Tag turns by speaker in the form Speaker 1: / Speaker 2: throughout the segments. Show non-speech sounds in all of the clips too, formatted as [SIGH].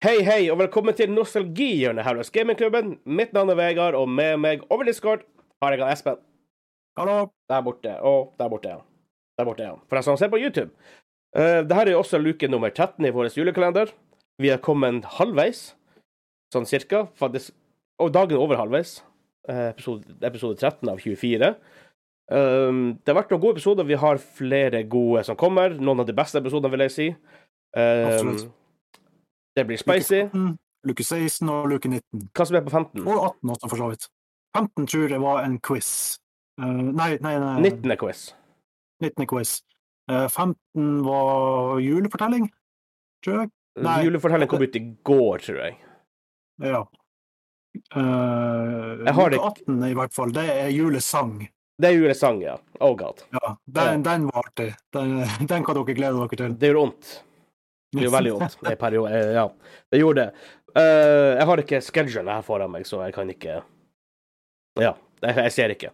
Speaker 1: Hei, hei, og velkommen til nostalgihjørnet her hos Gamingklubben. Mitt navn er Vegard, og med meg over Discord har jeg Espen.
Speaker 2: Hallo.
Speaker 1: Der borte, og der borte han. Der borte han. For deg som ser på YouTube. Uh, Dette er jo også luke nummer 13 i vår julekalender. Vi er kommet halvveis, sånn cirka. Faktisk, og dagen er over halvveis. Uh, episode, episode 13 av 24. Um, det har vært noen gode episoder. Vi har flere gode som kommer. Noen av de beste episodene, vil jeg si.
Speaker 2: Absolutt.
Speaker 1: Det blir spicy.
Speaker 2: Luke 15, luke 16 og luke 19.
Speaker 1: Hva som er på 15?
Speaker 2: Og 18 også, for så vidt. 15 tror jeg var en quiz. Uh, nei, nei, nei.
Speaker 1: 19 er quiz.
Speaker 2: 19 er quiz. Uh, 15 var julefortelling, tror jeg. Nei.
Speaker 1: Julefortelling kom ut i går, tror jeg.
Speaker 2: Ja. Uh,
Speaker 1: Jeg har
Speaker 2: luke 18 i hvert fall, det er julesang.
Speaker 1: Det er julesang, ja. Oh god.
Speaker 2: Ja, den, den var artig. Den, [LAUGHS] den kan dere glede dere til.
Speaker 1: Det gjør vondt. Det gjorde veldig vondt. Det, periode, eh, ja, det gjorde det. Uh, jeg har ikke schedule her foran meg, så jeg kan ikke Ja, jeg, ser ikke.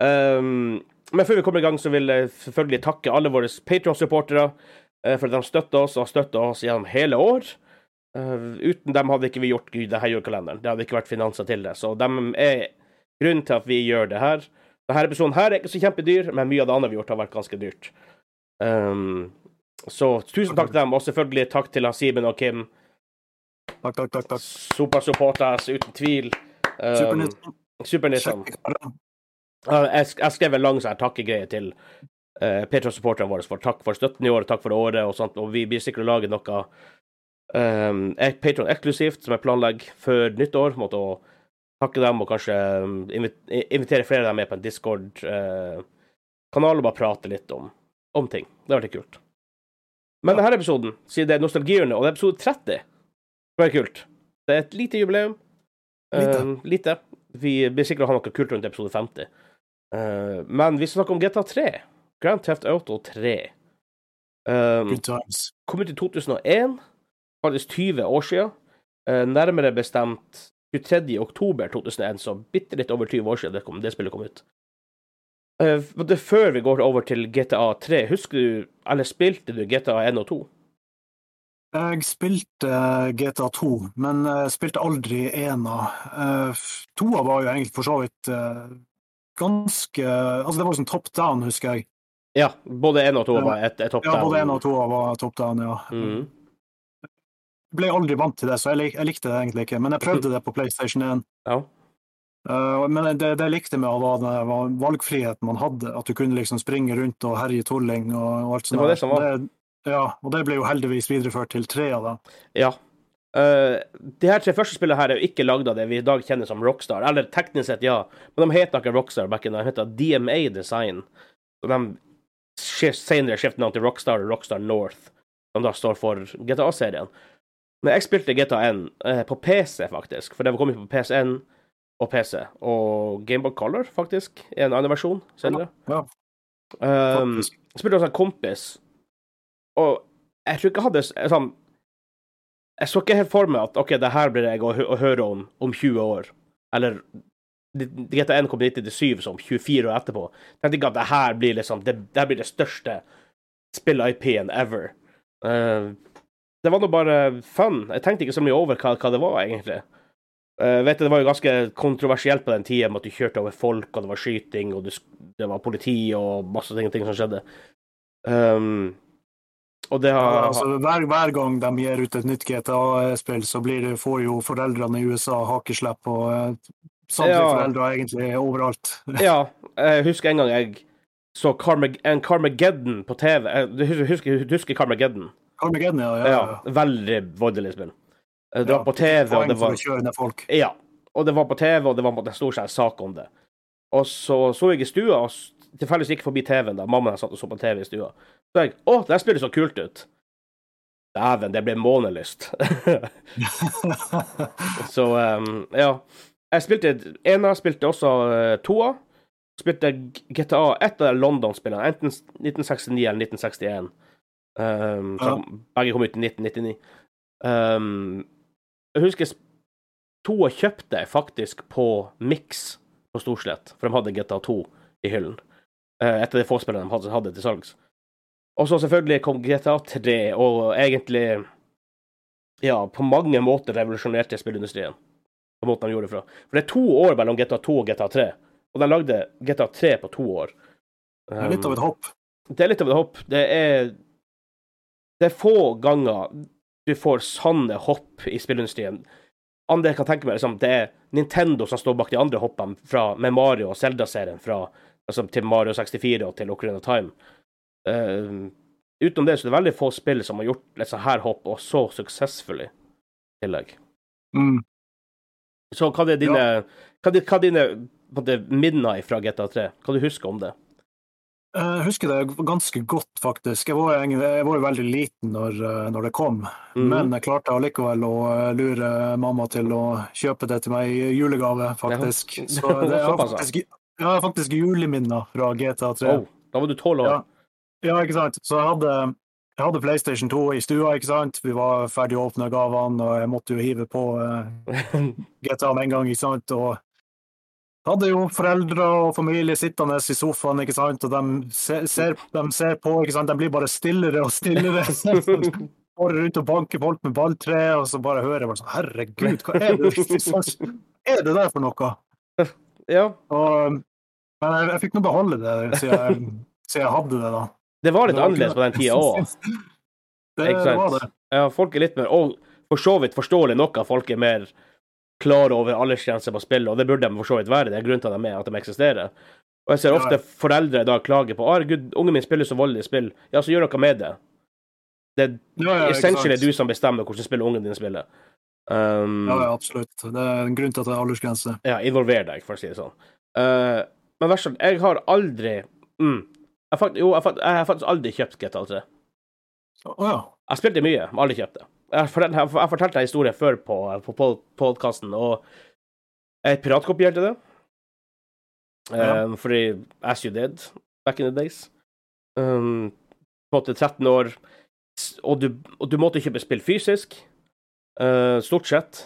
Speaker 1: Um, men før vi kommer i gang, så vil jeg selvfølgelig takke alle våre Patron-supportere uh, for at de støtter oss og har støtta oss gjennom hele år. Uh, uten dem hadde ikke vi gjort denne julekalenderen. Det hadde ikke vært finanser til det. Så de er grunnen til at vi gjør det her. Denne episoden her er ikke så kjempedyr, men mye av det andre vi har gjort, har vært ganske dyrt. Um, så tusen takk til dem, og selvfølgelig takk til Simen og Kim.
Speaker 2: Takk, takk, takk. takk.
Speaker 1: Supersupporters, uten tvil. Um,
Speaker 2: Supernissen.
Speaker 1: Jeg, sk- jeg skrev en lang sånn takkegreie til uh, Patron-supporterne våre for takk for støtten i år, takk for året og sånt, og vi blir sikkert å lage noe um, Patron-eksklusivt som jeg planlegger før nyttår. Måtte å takke dem og kanskje um, invitere flere av dem med på en Discord-kanal og bare prate litt om, om ting. Det hadde vært kult. Men denne episoden, siden det er nostalgihjørnet, og det er episode 30, det er kult. Det er et lite jubileum.
Speaker 2: Lite.
Speaker 1: Um, lite. Vi blir sikkert å ha noe kult rundt episode 50. Uh, men vi skal snakke om GTA 3. Grand Theft Auto 3. Um,
Speaker 2: Good times.
Speaker 1: kom ut i 2001. Faktisk 20 år siden. Uh, nærmere bestemt 23. oktober 2001, så bitte litt over 20 år siden det, kom, det spillet kom ut. Det før vi går over til GTA 3, husker du, eller spilte du GTA 1 og 2?
Speaker 2: Jeg spilte eh, GTA 2, men jeg spilte aldri ena. Toa var jo egentlig for så vidt eh, ganske Altså, det var sånn top down, husker jeg.
Speaker 1: Ja, både 1 og 2 var et, et topp
Speaker 2: Ja, både ena og toa var top down, ja.
Speaker 1: Mhm.
Speaker 2: Ble aldri vant til det, så jeg likte det egentlig ikke. Men jeg prøvde [LAUGHS] det på PlayStation 1.
Speaker 1: Ja.
Speaker 2: Uh, men det, det likte med var, var valgfriheten man hadde. At du kunne liksom springe rundt og herje tulling og, og alt sånt.
Speaker 1: Det var det som var.
Speaker 2: Det, ja, og det ble jo heldigvis videreført til tre av dem.
Speaker 1: Ja. Uh, de her tre første spillene her er jo ikke lagd av det vi i dag kjenner som Rockstar. Eller teknisk sett, ja, men de heter ikke Rockstar back in, de heter DMA Design. Og de senere skifter navn til Rockstar og Rockstar North, som da står for GTA-serien. Men jeg spilte GTA 1 uh, på PC, faktisk, for det var kommet på PS1 og PC. Og Gameboy Color, faktisk, i en annen versjon senere.
Speaker 2: Ja,
Speaker 1: Um,
Speaker 2: faktisk.
Speaker 1: jeg spilte hos en kompis, og jeg tror ikke jeg hadde sånn Jeg så ikke helt for meg at OK, det her blir jeg å, å høre om om 20 år. Eller GTA1 kom i 97 som 24 år etterpå. Jeg tenkte ikke at det her blir liksom Det, det her blir det største spill-IP-en ever. Uh, det var nå bare fun. Jeg tenkte ikke så mye over hva, hva det var, egentlig. Uh, vet du, Det var jo ganske kontroversielt på den tida med at du kjørte over folk, og det var skyting, og du, det var politi og masse ting, ting som skjedde. Um, og det
Speaker 2: Ja, altså, hver, hver gang de gir ut et nytt GTA-spill, så blir det, får jo foreldrene i USA hakeslepp og uh, samtlige
Speaker 1: Ja.
Speaker 2: foreldre egentlig overalt. [LAUGHS]
Speaker 1: Ja, jeg husker en gang jeg så Carmag en Carmageddon på TV. Du husker, husker, Carmageddon?
Speaker 2: Carmageddon, ja.
Speaker 1: Ja,
Speaker 2: ja, ja.
Speaker 1: Veldig voldelig spill. Eh, Det var på TV, og det var. Ja. Og det var på TV, og det var på en stor sak om det. Og så så jeg i stua, og tilfeldigvis gikk forbi TV-en da mamma satt og så på TV i stua. Så jeg Å, det her spillet så kult ut. Dæven, det ble månelyst. [LAUGHS] så um, ja. Jeg spilte ena, spilte også uh, toa. Spilte GTA, ett av London-spillene, enten 1969 eller 1961. Um, så
Speaker 2: Ja.
Speaker 1: Begge kom ut i 1999. Um, jeg husker to toa kjøpte jeg faktisk på Mix på Storslett, for de hadde GTA 2 i hyllen. Etter et av de få spillene de hadde, til salgs. Og så selvfølgelig kom GTA 3, og egentlig ja, på mange måter revolusjonerte spillindustrien. På måten de gjorde det fra. For det er to år mellom GTA 2 og GTA 3, og de lagde GTA 3 på to år.
Speaker 2: Det er litt av et hopp.
Speaker 1: Um, det er litt av et hopp. Det er Det er få ganger du får sanne hopp i spillindustrien. Andre kan tenke meg, liksom, det er Nintendo som står bak de andre hoppene fra, med Mario og Zelda-serien fra altså, til Mario 64 og til Ocarina of Time. Uh, utenom det så er det veldig få spill som har gjort et sånt her hopp, og så suksessfullig i tillegg.
Speaker 2: Mm.
Speaker 1: Så hva er dine, hva er, hva er dine minner fra GTA 3? Hva du husker om det?
Speaker 2: Jeg husker det ganske godt, faktisk. Jeg var, jeg var jo veldig liten når, når det kom,
Speaker 1: mm.
Speaker 2: men jeg klarte allikevel å lure mamma til å kjøpe det til meg i julegave, faktisk. [LAUGHS]
Speaker 1: Ja.
Speaker 2: Så det
Speaker 1: Såpass,
Speaker 2: faktisk, jeg har faktisk juleminner fra GTA 3.
Speaker 1: Oh, da var du tolv år.
Speaker 2: Ja. Ja, ikke sant. Så jeg hadde, jeg hadde PlayStation 2 i stua, ikke sant. Vi var ferdig å åpne gavene, og jeg måtte jo hive på [LAUGHS] uh, GTA med en gang, ikke sant. Og hadde jo foreldre og familie sittende i sofaen, ikke sant, og de ser, de ser på, ikke sant. De blir bare stillere og stillere. [LAUGHS] [LAUGHS] Går rundt og banker folk med balltre, og så bare hører jeg bare sånn Herregud, hva er det, liksom, er det der for noe?
Speaker 1: ja,
Speaker 2: Og, men jeg, jeg fikk nå beholde det siden jeg, siden jeg hadde det, da.
Speaker 1: det var litt
Speaker 2: Det var
Speaker 1: annerledes på den tida [LAUGHS] òg.
Speaker 2: Det, var det.
Speaker 1: Ja, folk er litt mer Og for så vidt forståelig nok at folk er mer klar over aldersgrenser på spillet, og det burde de for så vidt være. Det er grunnen til at de er at de eksisterer. Og jeg ser ofte foreldre i dag klage på herregud, ungen min spiller så voldelige spill. Ja, så gjør noe med det. Det er
Speaker 2: Ja, ja,
Speaker 1: essentially du som bestemmer hvordan spill ungen din spiller. Um,
Speaker 2: Ja, ja, absolutt. Det er en grunn til at det er aldersgrense.
Speaker 1: Ja, involver deg, for å si det sånn. Uh, men vær så jeg har aldri mm, jeg, fakt, Jo, jeg, fakt, jeg har faktisk aldri kjøpt GTA 3.
Speaker 2: Å ja.
Speaker 1: Jeg spilte mye, men aldri kjøpte. Jeg fortalte, jeg en historie før på, på podkasten, og jeg piratkopierte det.
Speaker 2: Ja.
Speaker 1: Um, fordi as you did back in the days. Um, på en måte 13 år, og du, og du måtte kjøpe spill fysisk. Uh, stort sett.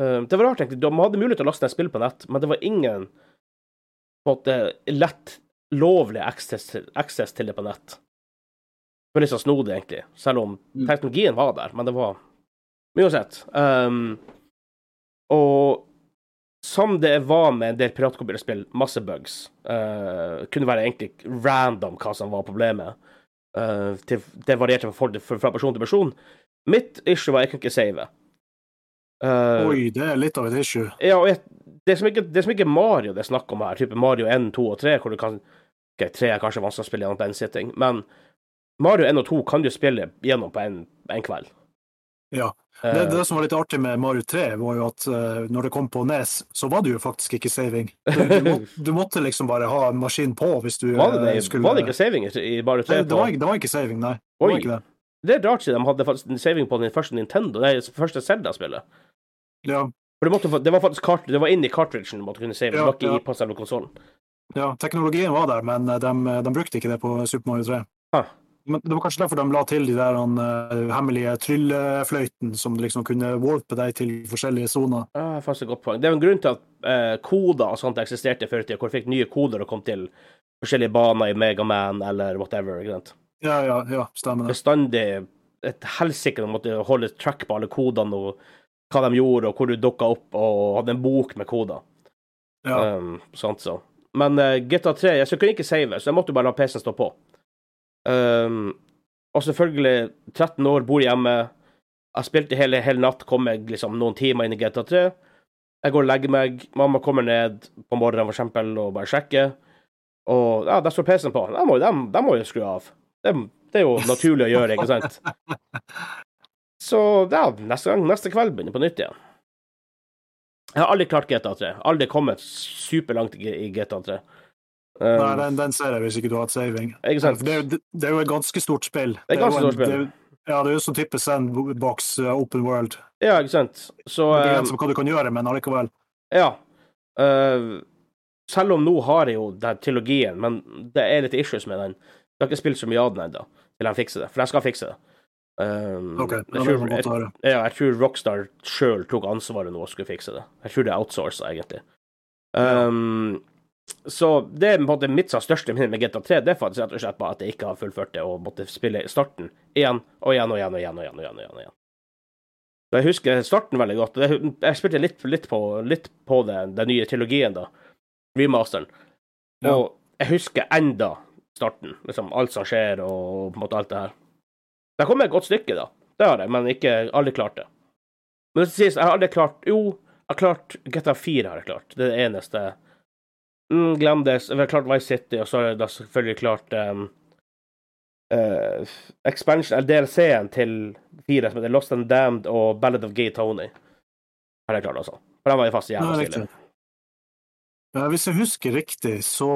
Speaker 1: Eh, det var rart, egentlig. De hadde mulighet til å laste ned spill på nett, men det var ingen på en måte lett lovlig access access til det på nett. Det var litt sånn snodig, egentlig. Selv om
Speaker 2: Mm.
Speaker 1: teknologien var der, men det var mye uansett. Um, og som det var med en del piratkopierspill, masse bugs. Uh, kunne være egentlig random hva som var problemet. Uh, til, det varierte fra, fra person til person. Mitt issue var jeg kunne ikke save. Uh,
Speaker 2: Oi, det er litt av et issue.
Speaker 1: ja, og jeg, det, er som ikke, det er som ikke Mario det er snakk om her, type Mario 1, 2 og 3, hvor du kan Ok, 3 er kanskje vanskelig å spille gjennom på en sitting, men Mario 1 og 2 kan du spille gjennom på en, en kveld.
Speaker 2: Ja.
Speaker 1: Eh,
Speaker 2: Det, det som var litt artig med Mario 3, var jo at uh, når det kom på Nes, så var det jo faktisk ikke saving. Du, du, må, [LAUGHS] du måtte liksom bare ha en maskin på hvis du
Speaker 1: var, det
Speaker 2: eh, skulle
Speaker 1: var det ikke saving i, Mario 3?
Speaker 2: det, det, var det var ikke saving, nei. Det ikke det.
Speaker 1: Det er rart siden de hadde saving på den første Nintendo, nei, første Zelda-spillet.
Speaker 2: Ja,
Speaker 1: For det, måtte, det var faktisk kart, det var inni cartridgen du måtte kunne save, det
Speaker 2: Ja,
Speaker 1: ikke
Speaker 2: ja.
Speaker 1: i på selve konsollen.
Speaker 2: ja, teknologien var der, men de, de brukte ikke det på Super Mario 3.
Speaker 1: Ah.
Speaker 2: Men det var kanskje derfor de la til de der eh, hemmelige tryllefløyten som liksom kunne warpe deg til forskjellige soner.
Speaker 1: Ja, det er et godt poeng. Det er jo en grunn til at uh, koder og sånt eksisterte før i tida, hvor du fikk nye koder og kom til forskjellige baner i Megaman eller whatever. ikke sant?
Speaker 2: Ja, ja, ja, stemmer det.
Speaker 1: Bestandig et helsike å måtte holde track på alle kodene og hva de gjorde, og hvor du dukka opp, og hadde en bok med koder.
Speaker 2: Ja.
Speaker 1: Um, sånt så. Men uh, GTA 3 jeg så kunne ikke save, så jeg måtte bare la PC-en stå på. Um, og selvfølgelig, 13 år, bor hjemme. Jeg spilte hele, hele natt, kom jeg liksom noen timer inn i GTA 3. Jeg går og legger meg. Mamma kommer ned på morgenen for eksempel, og bare sjekker. Og ja, der står PC-en på. Den må, de, de må jo skru av. Det, det er jo naturlig å gjøre, ikke sant? [LAUGHS] Så ja, neste gang, neste kveld begynner på nytt igjen. Jeg har aldri klart GTA 3. Aldri kommet superlangt i i GTA 3. Um,
Speaker 2: Nei, den, den ser jeg hvis ikke du har hatt saving.
Speaker 1: Ikke sant?
Speaker 2: Det, det, det er jo et ganske stort spill.
Speaker 1: Det er ganske stort spill.
Speaker 2: det ja, det er jo sånn type sandbox, open world.
Speaker 1: Ja, ikke sant. Så
Speaker 2: Det er grenser for hva du kan gjøre, men allikevel.
Speaker 1: ja. Uh, selv om nå har jeg jo den trilogien, men det er litt issues med den. Jeg har ikke spilt så mye av den ennå, til jeg fikser det. For jeg skal fikse det. Um,
Speaker 2: Ok, ja,
Speaker 1: jeg,
Speaker 2: det
Speaker 1: tror, jeg,
Speaker 2: høre.
Speaker 1: ja, jeg tror Rockstar sjøl tok ansvaret nå og skulle fikse det. Jeg tror det er outsourca, egentlig. Um, så det er på en måte mitt sånn største minne med GTA 3, det er faktisk rett og slett bare at jeg ikke har fullført det og måtte spille starten igjen og igjen og igjen og igjen. og igjen, og igjen, og igjen. Så Jeg husker starten veldig godt. Jeg, spilte litt, litt på, litt på det, den nye trilogien, da. Remasteren.
Speaker 2: Ja.
Speaker 1: Og jeg husker enda starten. Liksom alt som skjer, og på en måte alt det her. Det kom et godt stykke, da. Det har jeg, men ikke aldri klart det. Men det sies, jeg har aldri klart Jo, jeg har klart GTA 4 har jeg klart. Det er det eneste. Mm, glem det. Vi har klart Vice City, og så har vi selvfølgelig klart um, uh, expansion, eller DLC-en til fire, som heter Lost and Damned og Ballad of Gay Tony. Har jeg klart, altså. For den var jo fast jævla stilig.
Speaker 2: Hvis jeg husker riktig, så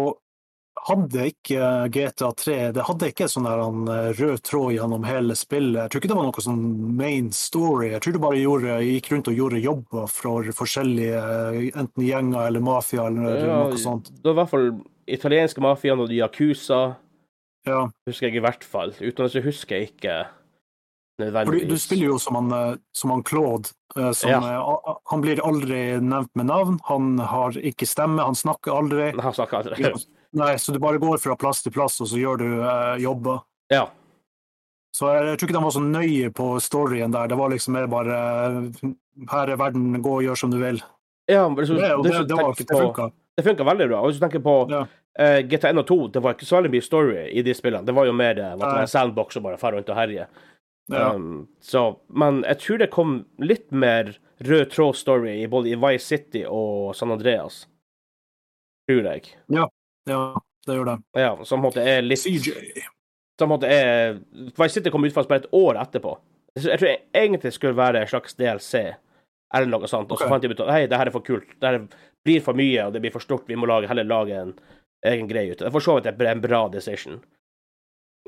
Speaker 2: hadde ikke GTA 3 Det hadde ikke sånn der han, eh, rød tråd gjennom hele spillet. Jeg tror ikke det var noe sånn main story. Jeg tror du bare gjorde, gikk rundt og gjorde jobber for forskjellige eh, enten gjenger eller mafia eller
Speaker 1: Ja,
Speaker 2: noe sånt.
Speaker 1: Det var i hvert fall italienske mafiaen og Yakuza,
Speaker 2: Ja,
Speaker 1: husker jeg i hvert fall. Uten at jeg husker jeg ikke
Speaker 2: fordi
Speaker 1: nødvendigvis.
Speaker 2: du spiller jo som han, eh, som han Claude. Som,
Speaker 1: Ja.
Speaker 2: Han blir aldri nevnt med navn, han har ikke stemme, han snakker aldri.
Speaker 1: Han snakker aldri.
Speaker 2: Nei, så du bare går fra plass til plass, og så gjør du eh, jobber.
Speaker 1: Ja.
Speaker 2: Så jeg, jeg tror ikke de var så nøye på storyen der. Det var liksom mer bare eh, Her er verden, gå og gjør som du vil.
Speaker 1: ja men så,
Speaker 2: Det, og det,
Speaker 1: hvis
Speaker 2: det, var, det funka.
Speaker 1: Det funka veldig bra. Og hvis du tenker på
Speaker 2: Ja.
Speaker 1: uh, GTA 1 og 2, det var ikke så veldig mye story i de spillene. Det var jo mer eh, det var, sandbox og bare fare rundt og herje.
Speaker 2: Ja.
Speaker 1: Um, så, men jeg tror det kom litt mer rød tråd-story i både i Vice City og San Andreas. Tror jeg.
Speaker 2: ja, det gjør det.
Speaker 1: Ja, som på en måte er litt
Speaker 2: CJ.
Speaker 1: Som på en måte er Vice City kom ut faktisk bare et år etterpå. Jeg tror jeg egentlig skulle være en slags DLC, eller noe sånt. Og så
Speaker 2: okay.
Speaker 1: fant jeg ut at hei, det her er for kult. Det her blir for mye, og det blir for stort. Vi må lage, heller lage en egen greie ut av det. Er for så vidt en- en bra decision.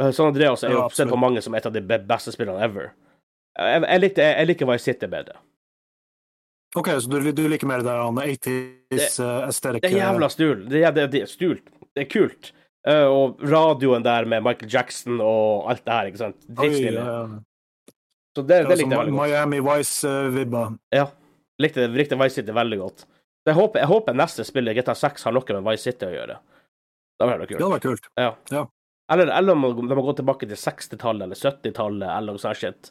Speaker 1: Eh, San Andreas er jo
Speaker 2: Ja,
Speaker 1: sett på mange som et av de beste spillene ever. Jeg, jeg, likte, jeg, jeg liker Vice City bedre.
Speaker 2: OK, så du, du liker mer det han 80s uh, aesthetic?
Speaker 1: Det er jævla stul. Det det, det stult. Det er kult. Uh, og radioen der med Michael Jackson og alt det her, ikke sant. Drittstille.
Speaker 2: Eh,
Speaker 1: Så det, det likte jeg veldig godt.
Speaker 2: Miami Vice-vibba.
Speaker 1: Ja. Likte, likte Vice City veldig godt. Så jeg håper, jeg håper neste spill, i GTA 6, har noe med Vice City å gjøre. Det hadde vært
Speaker 2: Det
Speaker 1: kult.
Speaker 2: hadde vært kult.
Speaker 1: Ja.
Speaker 2: Ja.
Speaker 1: Eller, eller om de må gå tilbake til 60-tallet eller 70-tallet eller noe sånt shit.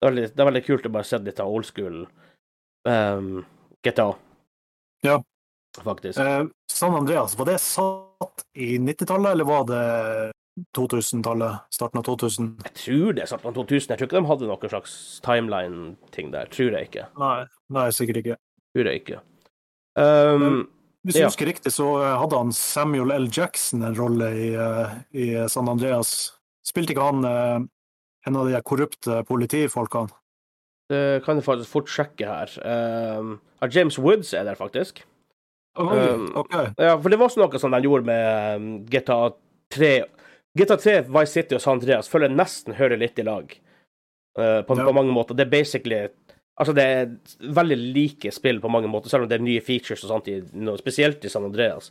Speaker 1: Det er, veldig, det er veldig kult å bare se litt av old school um, GTA.
Speaker 2: Ja.
Speaker 1: Faktisk.
Speaker 2: Eh, San Andreas, var det satt i 90-tallet, eller var det 2000-tallet? Starten av 2000?
Speaker 1: Jeg tror det er starten av 2000. Jeg tror ikke de hadde noen slags timeline-ting der. Tror jeg ikke.
Speaker 2: Nei, nei, sikkert ikke.
Speaker 1: Tror jeg ikke. Um,
Speaker 2: Hvis jeg
Speaker 1: Ja.
Speaker 2: husker riktig, så eh, hadde han Samuel L. Jackson en rolle i, eh, i San Andreas. Spilte ikke han eh, en av de korrupte politifolkene?
Speaker 1: Det kan jeg faktisk fort sjekke her. Um, James Woods er der, faktisk.
Speaker 2: Oi,
Speaker 1: Um,
Speaker 2: ok.
Speaker 1: Ja, for det var også noe som de gjorde med um, GTA 3. GTA 3, Vice City og San Andreas føler jeg nesten hører litt i lag. uh, på,
Speaker 2: Ja.
Speaker 1: på mange måter. Det er basically Altså, det er veldig like spill på mange måter, selv om det er nye features og sånt, i, noe, spesielt i San Andreas.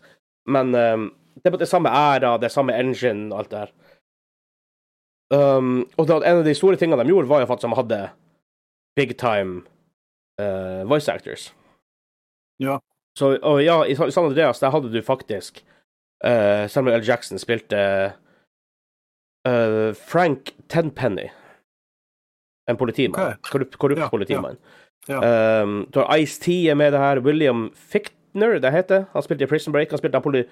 Speaker 1: Men um, det er på det samme æra, det er samme engine og alt det her. Um, og da, en av de store tingene de gjorde, var jo faktisk at de hadde big time uh, voice actors.
Speaker 2: Ja.
Speaker 1: Så, og ja, i San Andreas, der hadde du faktisk uh, Samuel L. Jackson spilte uh, Frank Tenpenny. En politimann.
Speaker 2: Okay.
Speaker 1: Korrupt, korrupt
Speaker 2: Ja,
Speaker 1: politimann.
Speaker 2: ja,
Speaker 1: Um, du har Ice-T er med det her. William Fichtner, det heter. Han spilte i Prison Break. Han spilte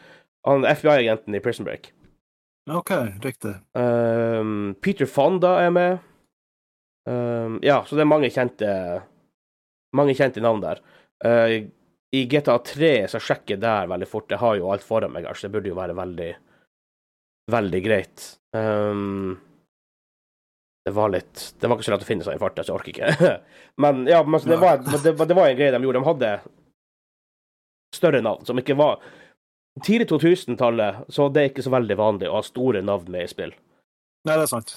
Speaker 1: FBI-agenten i Prison Break.
Speaker 2: OK, riktig.
Speaker 1: Um, Peter Fonda er med. Um, ja, så det er mange kjente Mange kjente navn der. Uh, I GTA 3 så sjekker jeg der veldig fort. Jeg har jo alt foran meg, så det burde jo være veldig Veldig greit. Um, det var litt Det var ikke så lett å finne seg i farta, så jeg orker ikke. [LAUGHS] men ja, men det, var, det, det var en greie de gjorde. De hadde større navn, som ikke var Tidlig 2000-tallet så det er ikke så veldig vanlig å ha store navn med i spill.
Speaker 2: Nei, det er sant.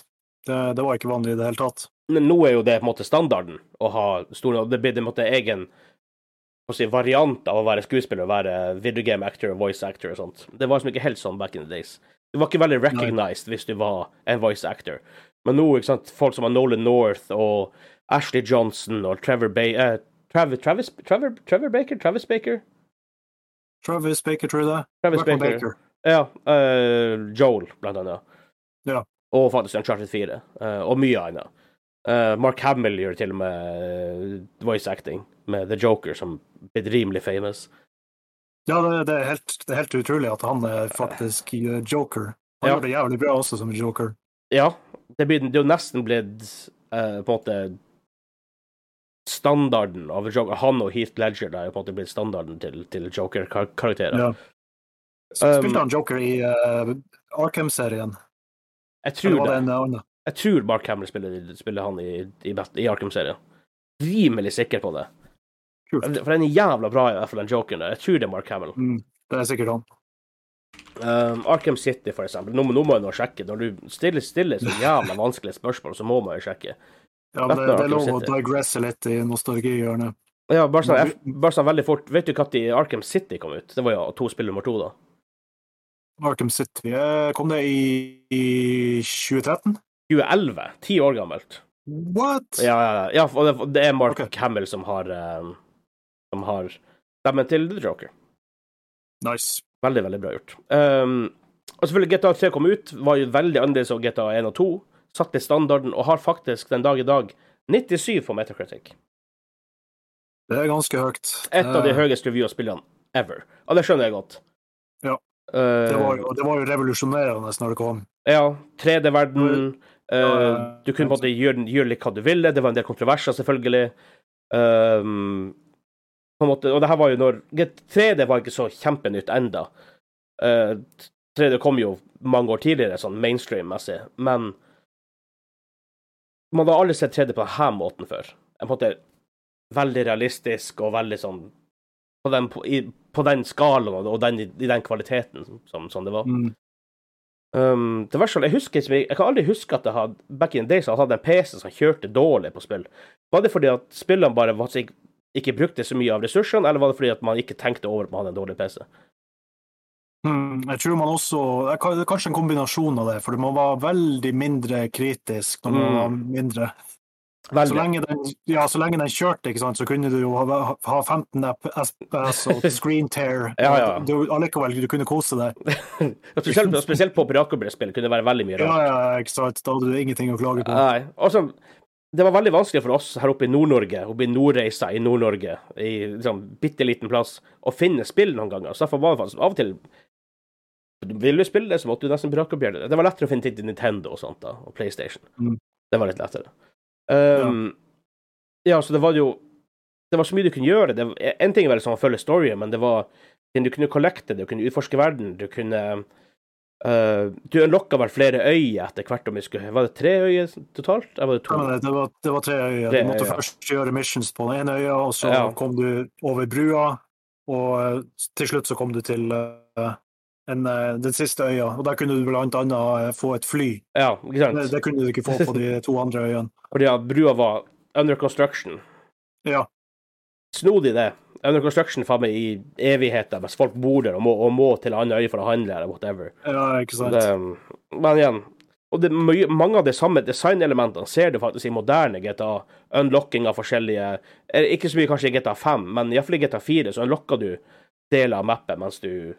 Speaker 2: Det, det var ikke vanlig i det hele tatt.
Speaker 1: Men nå er jo det på en måte standarden å ha store. Det blir på en måte egen si, variant av å være skuespiller å være videogame actor og voice actor og sånt. Det var liksom ikke helt sånn back in the days. Du var ikke veldig recognized hvis du var en voice actor. Men nå, ikke sant, folk som Nolan North og Ashley Johnson og Trevor Bay... eh, Travis, Travis, Trevor, Trevor Baker? Travis Baker?
Speaker 2: Travis Baker, tror jeg det.
Speaker 1: Travis
Speaker 2: Baker.
Speaker 1: Baker. Ja. Uh, Joel, blant annet.
Speaker 2: Ja.
Speaker 1: Og faktisk Uncharted 4. eh, og mye annet. Eh, Mark Hamill gjør til og med eh, voice acting med The Joker, som blitt rimelig famous.
Speaker 2: Ja, det, det, er helt, det, er helt, utrolig at han er faktisk joker. Han
Speaker 1: Ja.
Speaker 2: gjør det jævlig bra også som joker.
Speaker 1: Ja, det, blir, det er jo nesten blitt uh, på en måte standarden av Joker. Han og Heath Ledger har er jo på en måte blitt standarden til, til Joker-karakterer.
Speaker 2: Ja.
Speaker 1: Um,
Speaker 2: Spilte han joker i uh, Arkham-serien?
Speaker 1: Jeg tror
Speaker 2: det
Speaker 1: det.
Speaker 2: en?
Speaker 1: Jeg tror Mark Hamill spiller, spiller han i, i, i Arkham-serien. Rimelig sikker på det.
Speaker 2: Kult.
Speaker 1: For den er jævla bra, i hvert fall den jokeren der. Jeg tror det er Mark Hamill.
Speaker 2: Mm, det er sikkert han.
Speaker 1: Um, Arkham City, for eksempel. Nå, nå må jeg nå sjekke. Når du stiller, stiller så jævla vanskelige spørsmål, så må man jo sjekke.
Speaker 2: Ja, men det, det er lov å digresse litt i nostalgihjørnet.
Speaker 1: Ja, bare sånn, bare sånn veldig fort. Vet du når Arkham City kom ut? Det var jo to spill nummer to, da.
Speaker 2: Arkham City eh, kom det i, i 2013?
Speaker 1: 2011. Ti år gammelt.
Speaker 2: What?
Speaker 1: Ja, ja, ja. og det, er Mark
Speaker 2: okay.
Speaker 1: Hamill som har um, Som har stemmen til The Joker.
Speaker 2: Nice.
Speaker 1: Veldig, veldig bra gjort. Um, og selvfølgelig, GTA 3 kom ut, var jo veldig annerledes enn GTA 1 og 2. Satte standarden, og har faktisk den dag i dag 97 på Metacritic.
Speaker 2: Det er ganske høyt.
Speaker 1: Et av de
Speaker 2: Eh,
Speaker 1: høyeste review-spillene ever. Og det skjønner jeg godt.
Speaker 2: Det, var jo, det var jo revolusjonerende når det kom.
Speaker 1: Ja, 3D-verden.
Speaker 2: Ja,
Speaker 1: Uh, du kunne på måte gjøre, gjøre litt hva du ville. Det var en del kontroverser, selvfølgelig. Um, måte, og det her var jo når 3D var ikke så kjempenytt enda. Uh, 3D kom jo mange år tidligere, sånn mainstream-messig, men man har aldri sett 3D på denne måten før. En måte veldig realistisk og veldig sånn på den, i, på den skalaen og, den, i den kvaliteten som, som det var.
Speaker 2: Mm.
Speaker 1: Um, det verste, jeg husker jeg kan aldri huske at jeg hadde back in the days, hadde en PC som kjørte dårlig på spill. Var det fordi at spillene bare ikke, ikke brukte så mye av ressursene, eller var det fordi at man ikke tenkte over at man hadde en dårlig PC?
Speaker 2: Mm, jeg tror man også det er Kanskje en kombinasjon av det, for man var veldig mindre kritisk når man
Speaker 1: Mm.
Speaker 2: var mindre. Så lenge, den, ja, så lenge den kjørte, ikke sant, så kunne du jo ha, ha 15 SPS og [LAUGHS] screen tear.
Speaker 1: Ja, ja.
Speaker 2: Du, allikevel, du kunne kose deg. [LAUGHS]
Speaker 1: Spesielt, spesielt på piratkopieringsspill kunne det være veldig mye
Speaker 2: Ja,
Speaker 1: rart.
Speaker 2: ja, ikke sant. Da hadde du ingenting å klage på.
Speaker 1: Nei. Altså, det var veldig vanskelig for oss her oppe i Nord-Norge, oppe i Nordreisa i Nord-Norge, i liksom, bitte liten plass, å finne spill noen ganger. Så derfor var det faktisk av og til Vil du spille det, så måtte du nesten brakobre det. Det var lettere å finne ting til Nintendo og sånt, da, og PlayStation.
Speaker 2: Mm.
Speaker 1: Det var litt lettere. Um, ja. så det var jo Det var så mye du kunne gjøre. Det, en ting er vel sånn å følge storyen, men det var Du kunne kollekte det, du kunne utforske verden, du kunne uh, Du unlocka vel flere øyer etter hvert om vi skulle Var det tre øyer totalt? Eller var det to?
Speaker 2: Ja, det, var, det var tre øyer.
Speaker 1: Tre
Speaker 2: Du måtte
Speaker 1: øyer.
Speaker 2: først gjøre missions på den ene øya, og så
Speaker 1: Ja.
Speaker 2: kom du over brua, og eh, til slutt så kom du til eh, en, eh, den siste øya, og der kunne du blant annet eh, få et fly.
Speaker 1: Ja, ikke sant?
Speaker 2: Det, det kunne du ikke få på de to andre øyene. [LAUGHS]
Speaker 1: Fordi at brua var under construction.
Speaker 2: Ja.
Speaker 1: Snodig, det. Under construction faen meg i evigheter, mens folk bor der og må, og må til andre øy for å handle eller whatever.
Speaker 2: Ja, ikke sant.
Speaker 1: Det, men igjen og det, mange av de samme designelementene ser du faktisk i moderne GTA. Unlocking av forskjellige Ikke så mye kanskje i GTA 5, men iallfall i GTA 4 så unlocker du deler av mappet mens du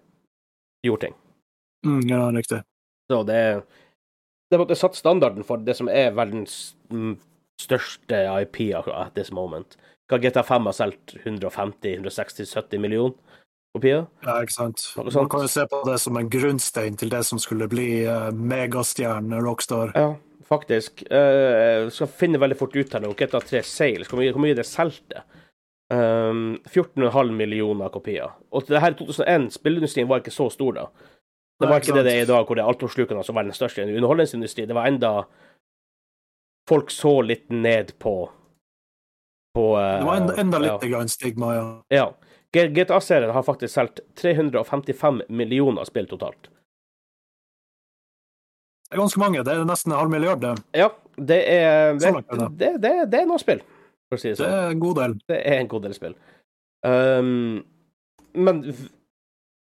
Speaker 1: gjorde ting.
Speaker 2: Mm, ja, riktig.
Speaker 1: Så det Det måtte satt standarden for det som er verdens mm, største IP at this moment. Hva GTA 5 har solgt 150-160-70 millioner kopier?
Speaker 2: Ja, ikke sant. Man kan jo se på det som en grunnstein til det som skulle bli uh, megastjerne Rockstar.
Speaker 1: Ja, faktisk. Uh, skal finne veldig fort ut her nå. GTA 3 Sales, hvor mye, hvor mye det solgte. Um, 14,5 millioner kopier. Og det her i 2001, spillindustrien var ikke så stor da. Det var
Speaker 2: ikke
Speaker 1: det det er i dag, hvor det er altoppslukende som verdens største underholdningsindustri. Det var enda Folk så litt ned på på eh,
Speaker 2: Det var enda, enda litt ja. stigma, ja.
Speaker 1: Ja. GTA-serien har faktisk solgt 355 millioner spill totalt.
Speaker 2: Det er ganske mange. Det er nesten en halv milliard, det.
Speaker 1: Ja, det er det, det, det, det er noen spill, for å si det
Speaker 2: Det
Speaker 1: sånn.
Speaker 2: er en god del.
Speaker 1: Det er en god del spill. Um, men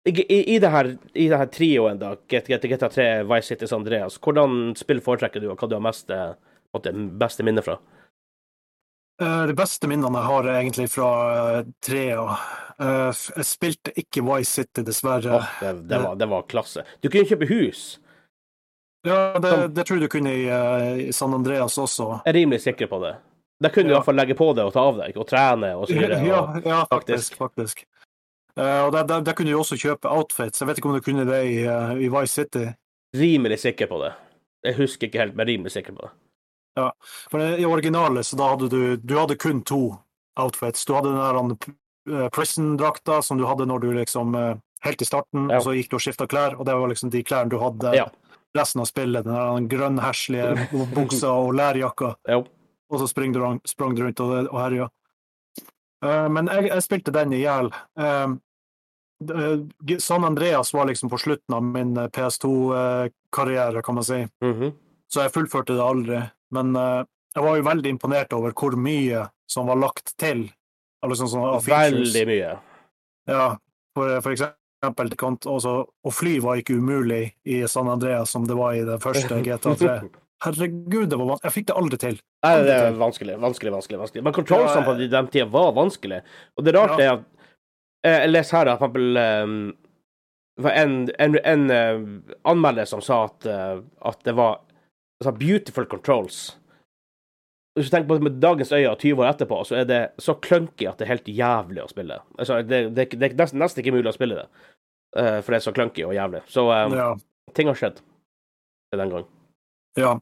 Speaker 1: i, i, i det her, i det her trioen, da, GTA, GTA 3, Vice City, San Andreas, hvordan spill foretrekker du, og hva du har mest, eh, på beste minne fra?
Speaker 2: Eh, De beste minnene jeg har er egentlig fra eh, trea. Eh, Jeg spilte ikke Vice City, dessverre.
Speaker 1: Oh, det, det, var, det var klasse. Du kunne kjøpe hus.
Speaker 2: Ja, det, det tror jeg du kunne i, eh, i San Andreas også.
Speaker 1: Jeg er rimelig sikker på det. Der kunne du
Speaker 2: Ja.
Speaker 1: iallfall legge på det og ta av deg, og trene og så videre.
Speaker 2: Ja, ja
Speaker 1: faktisk.
Speaker 2: faktisk. Eh, og der, der, der kunne du også kjøpe outfits. Jeg vet ikke om du kunne det i, uh, i Vice City.
Speaker 1: rimelig sikker på det. Jeg husker ikke helt, men rimelig sikker på det.
Speaker 2: Ja, For I originalet så da hadde du du hadde kun to outfits. Du hadde den der eh, prison-drakta som du hadde når du liksom Helt i starten,
Speaker 1: Ja.
Speaker 2: og så gikk du og skifta klær, og det var liksom de klærne du hadde
Speaker 1: Ja.
Speaker 2: resten av spillet. Den der grønnherslige [LAUGHS] buksa og lærjakka.
Speaker 1: Jo.
Speaker 2: Og så sprang du, sprang du rundt og, og herja. Uh, men jeg, jeg spilte den i hjel. Uh, San Andreas var liksom på slutten av min PS2-karriere, kan man si,
Speaker 1: Mhm.
Speaker 2: så jeg fullførte det aldri. Men uh, jeg var jo veldig imponert over hvor mye som var lagt til. Liksom sånn.
Speaker 1: Veldig mye.
Speaker 2: Ja, for, for eksempel, også, å fly var ikke umulig i San Andreas som det var i det første GTA 3. [LAUGHS] Herregud, det var vanskelig. jeg fikk det aldri til.
Speaker 1: Nei, det er vanskelig, vanskelig, vanskelig. vanskelig. Men controlsene på den tida var vanskelig. Og det rarte er at eh, Jeg leser her at for eksempel um, det var en, en, en eh, anmelder som sa at, eh, at det var altså, beautiful controls. Hvis du tenker på det med dagens øyne 20 år etterpå, så er det så clunky at det er helt jævlig å spille. Altså, det, det, det er nesten, nesten ikke mulig å spille det, eh, for det er så clunky og jævlig. Så um,
Speaker 2: Ja.
Speaker 1: ting har skjedd den gang.
Speaker 2: Ja.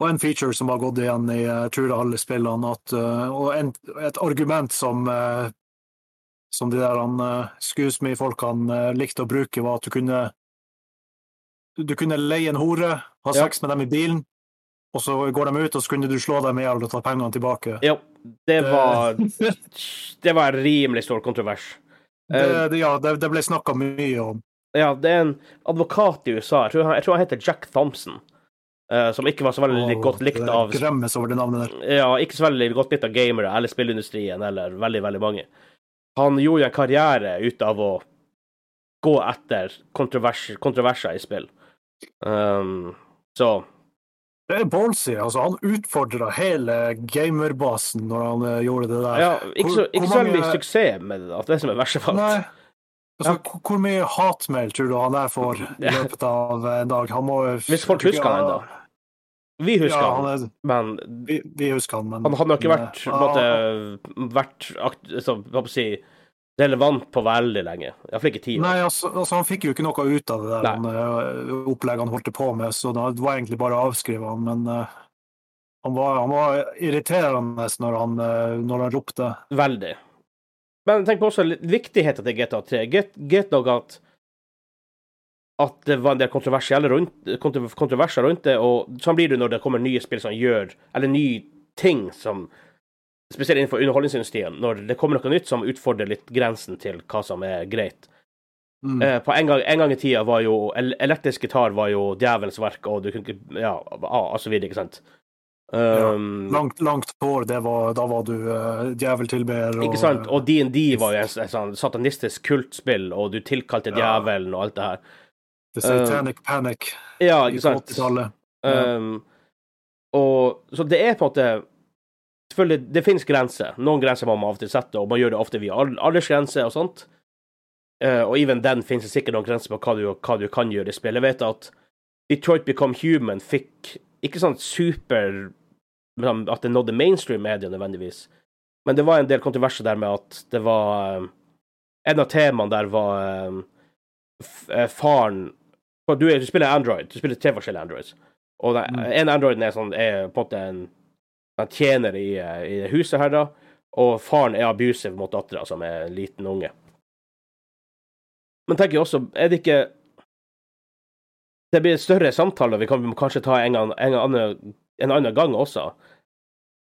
Speaker 2: Og en feature som har gått igjen i jeg tror alle spillene, at, uh, og en, et argument som uh, som de der Excuse me-folkene uh, likte å bruke, var at du kunne du kunne leie en hore, ha
Speaker 1: Ja.
Speaker 2: sex med dem i bilen, og så går de ut, og så kunne du slå dem i hjel og ta pengene tilbake.
Speaker 1: Ja, det var
Speaker 2: det,
Speaker 1: Det var en rimelig stor kontrovers. Det,
Speaker 2: det, ja, det, det ble snakka mye om.
Speaker 1: Ja, det er en advokat i USA, jeg tror han, jeg tror han heter Jack Thompson, eh, som ikke var så veldig
Speaker 2: oh,
Speaker 1: godt likt av
Speaker 2: Gremmes over det navnet der.
Speaker 1: Ja, ikke så veldig godt likt av gamere eller spillindustrien eller veldig, veldig mange. Han gjorde jo en karriere ut av å gå etter kontrovers, kontroverser i spill. Um, så
Speaker 2: Det er ballsy. Altså, han utfordra hele gamerbasen når han eh, gjorde det der.
Speaker 1: Ja, ikke så,
Speaker 2: Hvor-
Speaker 1: ikke
Speaker 2: hvor
Speaker 1: så veldig
Speaker 2: mange-
Speaker 1: suksess med det, da. det er som er verste av alt.
Speaker 2: Nei. Altså, hvor- mye hatmail tror du han der får i løpet av en dag? Han må
Speaker 1: Hvis folk husker han ennå. Vi husker
Speaker 2: Ja,
Speaker 1: han,
Speaker 2: han er,
Speaker 1: men
Speaker 2: vi, vi husker han, men
Speaker 1: Han hadde nok ikke vært, men,
Speaker 2: eh,
Speaker 1: en måte, vært akt, så, skal si, relevant på veldig lenge. Iallfall ikke ti år.
Speaker 2: Nei, altså, altså, han fikk jo ikke noe ut av det der han, eh, opplegget han holdt på med, så det var egentlig bare å avskrive han, men uh, han, var, han var irriterende når han, eh, når han ropte.
Speaker 1: Veldig. Men tenk på også viktigheten til GTA 3. Get, get nok at at det var en del kontroversielle rundt, kontroverser rundt det, og sånn blir det når det kommer nye spill som gjør Eller nye ting som Spesielt innenfor underholdningsindustrien. Når det kommer noe nytt som utfordrer litt grensen til hva som er greit.
Speaker 2: Mm.
Speaker 1: Eh, på en gang, en gang i tida var jo Elektrisk gitar var jo djevelens verk, og du kunne ikke Ja, og så videre, ikke sant? Um,
Speaker 2: Langt, langt hår, var, da var du uh, djeveltilber. og-
Speaker 1: Ikke sant? Og DND var jo en, en sånn satanistisk kultspill, og du tilkalte
Speaker 2: Ja.
Speaker 1: djevelen og alt det her.
Speaker 2: The Satanic Panic
Speaker 1: Ja, ikke sant?
Speaker 2: 80-tallet. Ja.
Speaker 1: Um, og Så det er på en måte Selvfølgelig, det finnes grenser. Noen grenser må man av og til sette, og man gjør det ofte via al- aldersgrenser og sånt. Uh, og even den finnes det sikkert noen grenser på hva du, hva du kan gjøre i spill. Jeg vet at Detroit Become Human fikk ikke sånn super sånn At det nådde mainstream media nødvendigvis, men det var en del kontroverser der med at det var um, En av temaene der var f eh, faren for du, du spiller Android, du spiller tre forskjellige Androids. Og den,
Speaker 2: Mm.
Speaker 1: en Androiden er, sånn, er på en måte en, en tjener i, eh, i huset her, da. Og faren er abusive mot dattera, som er en liten unge. Men tenker jeg også, er det ikke Det blir større samtale vi kan kanskje ta en, gang, en, annen, en annen gang også.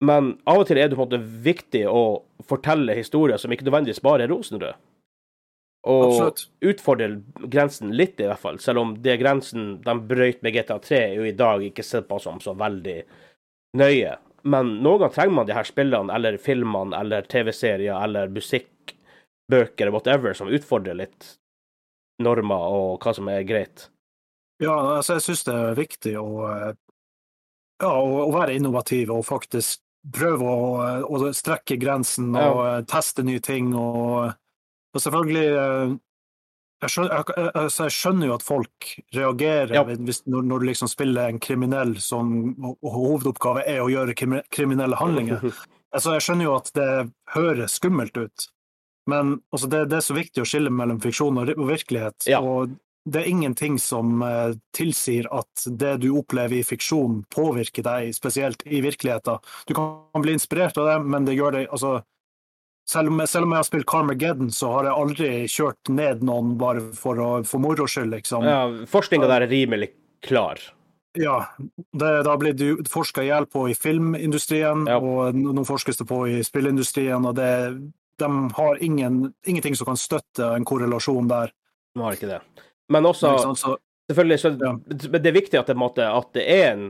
Speaker 1: Men av og til er det på en måte viktig å fortelle historier som ikke nødvendigvis bare er rosenrøde. Og
Speaker 2: Absolutt.
Speaker 1: utfordre grensen litt, i hvert fall. Selv om det grensen de brøyt med GTA3, er jo i dag ikke sett på som så veldig nøye. Men noen ganger trenger man de her spillene, eller filmene, eller TV-serier, eller musikk, bøker, whatever, som utfordrer litt normer og hva som er greit.
Speaker 2: Ja, altså, jeg syns det er viktig å, eh, ja, å, være innovativ og faktisk prøve å, eh, å strekke grensen og ja. teste nye ting. Og, og selvfølgelig eh, jeg skjønner, jeg, altså, jeg skjønner jo at folk reagerer
Speaker 1: Ja.
Speaker 2: hvis, når, når du liksom spiller en kriminell som og, og hovedoppgave er å gjøre kriminelle handlinger. [LAUGHS] Altså, jeg skjønner jo at det høres skummelt ut, men altså, det, det er så viktig å skille mellom fiksjon og virkelighet.
Speaker 1: Ja.
Speaker 2: Og det er ingenting som eh, tilsier at det du opplever i fiksjon, påvirker deg spesielt i virkeligheten. Du kan bli inspirert av det, men det gjør deg altså selv om, selv om jeg har spilt Carmageddon, så har jeg aldri kjørt ned noen bare for, å, for moro skyld, liksom.
Speaker 1: Ja, Forskninga der er rimelig klar.
Speaker 2: Ja, det, det har blitt forska i hjel på i filmindustrien,
Speaker 1: Ja.
Speaker 2: og nå forskes det på i spillindustrien, og det, de har ingen, ingenting som kan støtte en korrelasjon der.
Speaker 1: De har ikke det. Men også
Speaker 2: sant? Så,
Speaker 1: Selvfølgelig, så,
Speaker 2: Ja.
Speaker 1: men det er viktig at det, måte, at det er en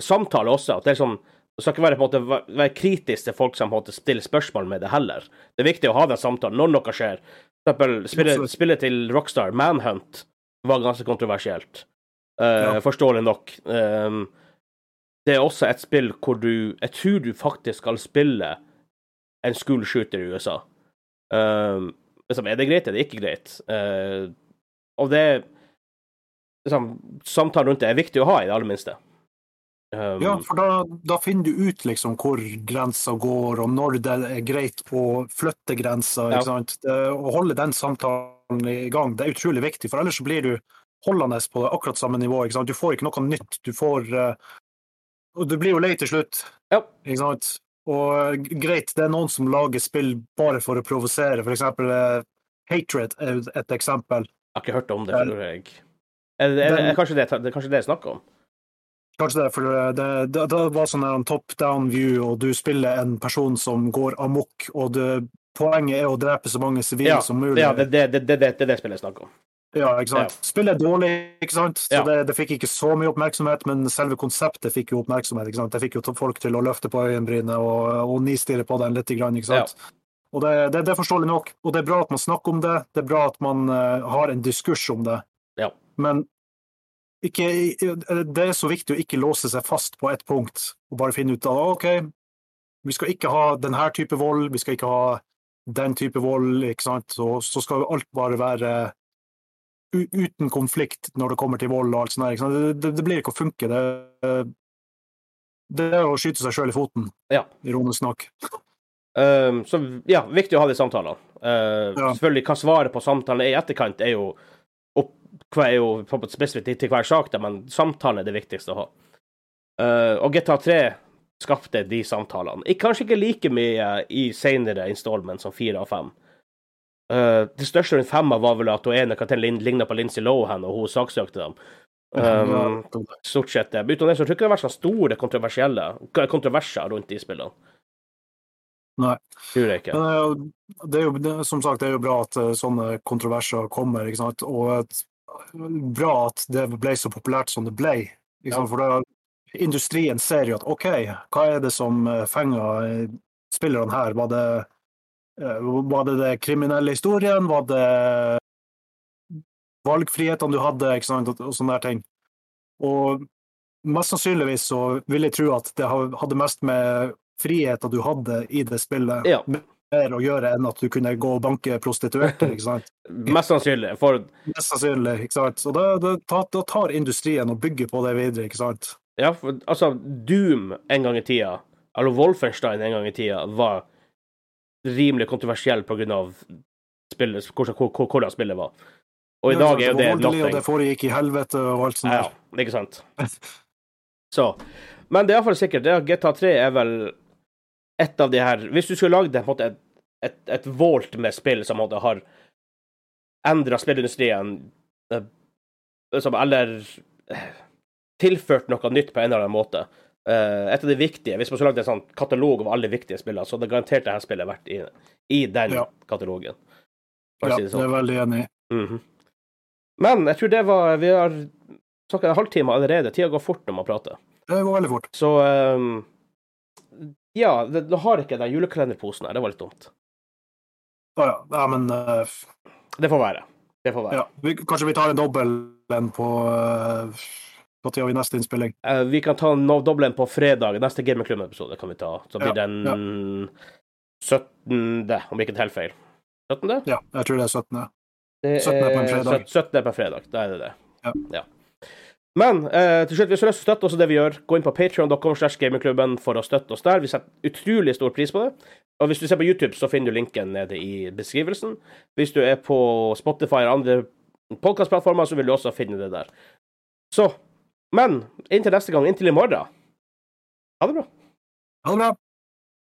Speaker 1: samtale også. At det, er sånn, det skal ikke være, måte, være kritisk til folk som måte, stiller spørsmål med det heller. Det er viktig å ha den samtalen når noe skjer. For eksempel spillet, spille til Rockstar, Manhunt, var ganske kontroversielt. Uh,
Speaker 2: Ja.
Speaker 1: Forståelig nok. Um, det er også et spill hvor du Jeg tror du faktisk skal spille en school shooter i USA. Um, liksom, er det greit, er det ikke greit? Eh, og det liksom, Samtalen rundt det er viktig å ha, i det aller minste. Um,
Speaker 2: ja, for da, da finner du ut liksom hvor grensa går, og når det er greit å flytte grensa.
Speaker 1: Ja.
Speaker 2: ikke sant? Det, å holde den samtalen i gang, det er utrolig viktig, for ellers blir du holdende på akkurat samme nivå. ikke sant? Du får ikke noe nytt. Du får uh, Og du blir jo lei til slutt.
Speaker 1: Ja.
Speaker 2: Ikke sant? Og greit, det er noen som lager spill bare for å provosere. For eksempel eh, Hatred er et eksempel.
Speaker 1: Jeg har ikke hørt om det, tror jeg. Er, det- er, er, kanskje det, det er kanskje det jeg snakker om?
Speaker 2: Kanskje det, for det, det, det, det var sånn en top down view, og du spiller en person som går amok, og det, poenget er å drepe så mange sivile
Speaker 1: Ja,
Speaker 2: som mulig.
Speaker 1: ja det, er det, det, det, det det spillet jeg snakker om.
Speaker 2: Ja, ikke sant? Spillet er dårlig, ikke sant? Så
Speaker 1: Ja.
Speaker 2: det, fikk ikke så mye oppmerksomhet, men selve konseptet fikk jo oppmerksomhet. ikke sant? Det fikk jo folk til å løfte på øyenbrynet og, og nistirre på den litt. Ikke sant? Og det, det, det er forståelig nok, og det er bra at man snakker om det. Det er bra at man uh, har en diskurs om det.
Speaker 1: Ja.
Speaker 2: Men ikke, det er så viktig å ikke låse seg fast på ett punkt og bare finne ut av OK, vi skal ikke ha denne type vold, vi skal ikke ha den type vold, ikke sant? Så, så skal alt bare være uten konflikt når det kommer til vold og alt sånt. ikke sant? Det, det, det blir ikke å funke. Det, det er å skyte seg sjøl i foten,
Speaker 1: Ja.
Speaker 2: ironisk nok.
Speaker 1: Um, så ja, viktig å ha de samtalene. Uh,
Speaker 2: Ja.
Speaker 1: Selvfølgelig, hva svaret på samtalen er i etterkant, er jo, opp, er jo spesifikt til, hver sak, men samtalen er det viktigste å ha. Uh, og GTA 3 skapte de samtalene. Ik kanskje ikke like mye i senere installment som fire av fem. Uh, det største rundt femma var vel at hun ene karakteren ligna på Lindsay Lohan, og hun saksøkte dem. [LAUGHS] Um, stort sett det. Utenom det så tror jeg ikke det har vært sånne store kontroversielle kontroverser rundt de spillene.
Speaker 2: Nei.
Speaker 1: Tror jeg ikke.
Speaker 2: Men det er jo- det er jo, som sagt, det er jo bra at eh, sånne kontroverser kommer, ikke sant? og et, bra at det ble så populært som det ble. Ikke sant? For det, industrien ser jo at OK, hva er det som eh, fenger eh, spillerne her? Var det, eh, var det det kriminelle historien? Var det valgfrihetene du hadde, ikke sant? og sånne der ting. Og mest sannsynligvis så vil jeg tro at det hadde mest med friheten du hadde i det spillet,
Speaker 1: Ja.
Speaker 2: mer å gjøre enn at du kunne gå og banke prostituerte. ikke sant? [LAUGHS]
Speaker 1: Mest sannsynlig. For
Speaker 2: Mest sannsynlig. ikke sant? Så da, da, tar industrien og bygger på det videre. ikke sant?
Speaker 1: Ja, for, altså, Doom en gang i tida, eller Wolfenstein en gang i tida, var rimelig kontroversiell av spillet, hvordan, hvordan spillet var. Og i dag er jo det
Speaker 2: nothing. og det foregikk i helvete og alt sånt.
Speaker 1: Ja,
Speaker 2: der.
Speaker 1: ikke sant. [LAUGHS] Så. Men det er iallfall sikkert. GTA 3 er vel et av de her Hvis du skulle lagd et, et, et volt med spill som måte har endra spillindustrien, eh, som, eller eh, tilført noe nytt på en eller annen måte eh, Et av de viktige Hvis man skulle lagd en sånn katalog over alle viktige spillene, så hadde garantert dette spillet vært i, i den
Speaker 2: Ja.
Speaker 1: katalogen.
Speaker 2: Ja,
Speaker 1: si det
Speaker 2: det er
Speaker 1: sånn.
Speaker 2: veldig enig i.
Speaker 1: Mhm. Men jeg tror det var Vi har snakket en halvtime allerede. Tida går fort når man prater.
Speaker 2: Det går veldig fort.
Speaker 1: Så ehm, Ja, det, nå har ikke den julekalenderposen her. Det var litt dumt.
Speaker 2: Ja, ja. ja men uh,
Speaker 1: Det får være. Det får være.
Speaker 2: ja. vi, kanskje vi tar en dobbel en på uh, Når har vi neste innspilling?
Speaker 1: Uh, vi kan ta en no dobbelen på fredag. Neste Gamerklubben-episode kan vi ta. Så blir
Speaker 2: Ja,
Speaker 1: den 17., om ikke helt feil. 17.?
Speaker 2: Ja, jeg tror det er 17.
Speaker 1: Det
Speaker 2: 17. på en
Speaker 1: er
Speaker 2: fredag.
Speaker 1: 17. på en fredag. Da er det det.
Speaker 2: Ja.
Speaker 1: Men eh, til slutt, hvis du har lyst til å støtte oss i det vi gjør, gå inn på patreon.com slash gamingklubben for å støtte oss der. Vi setter utrolig stor pris på det. Og hvis du ser på YouTube, så finner du linken nede i beskrivelsen. Hvis du er på Spotify eller andre podkastplattformer, så vil du også finne det der. Så Men inntil neste gang, inntil i morgen. Ha det bra.
Speaker 2: Ha det bra.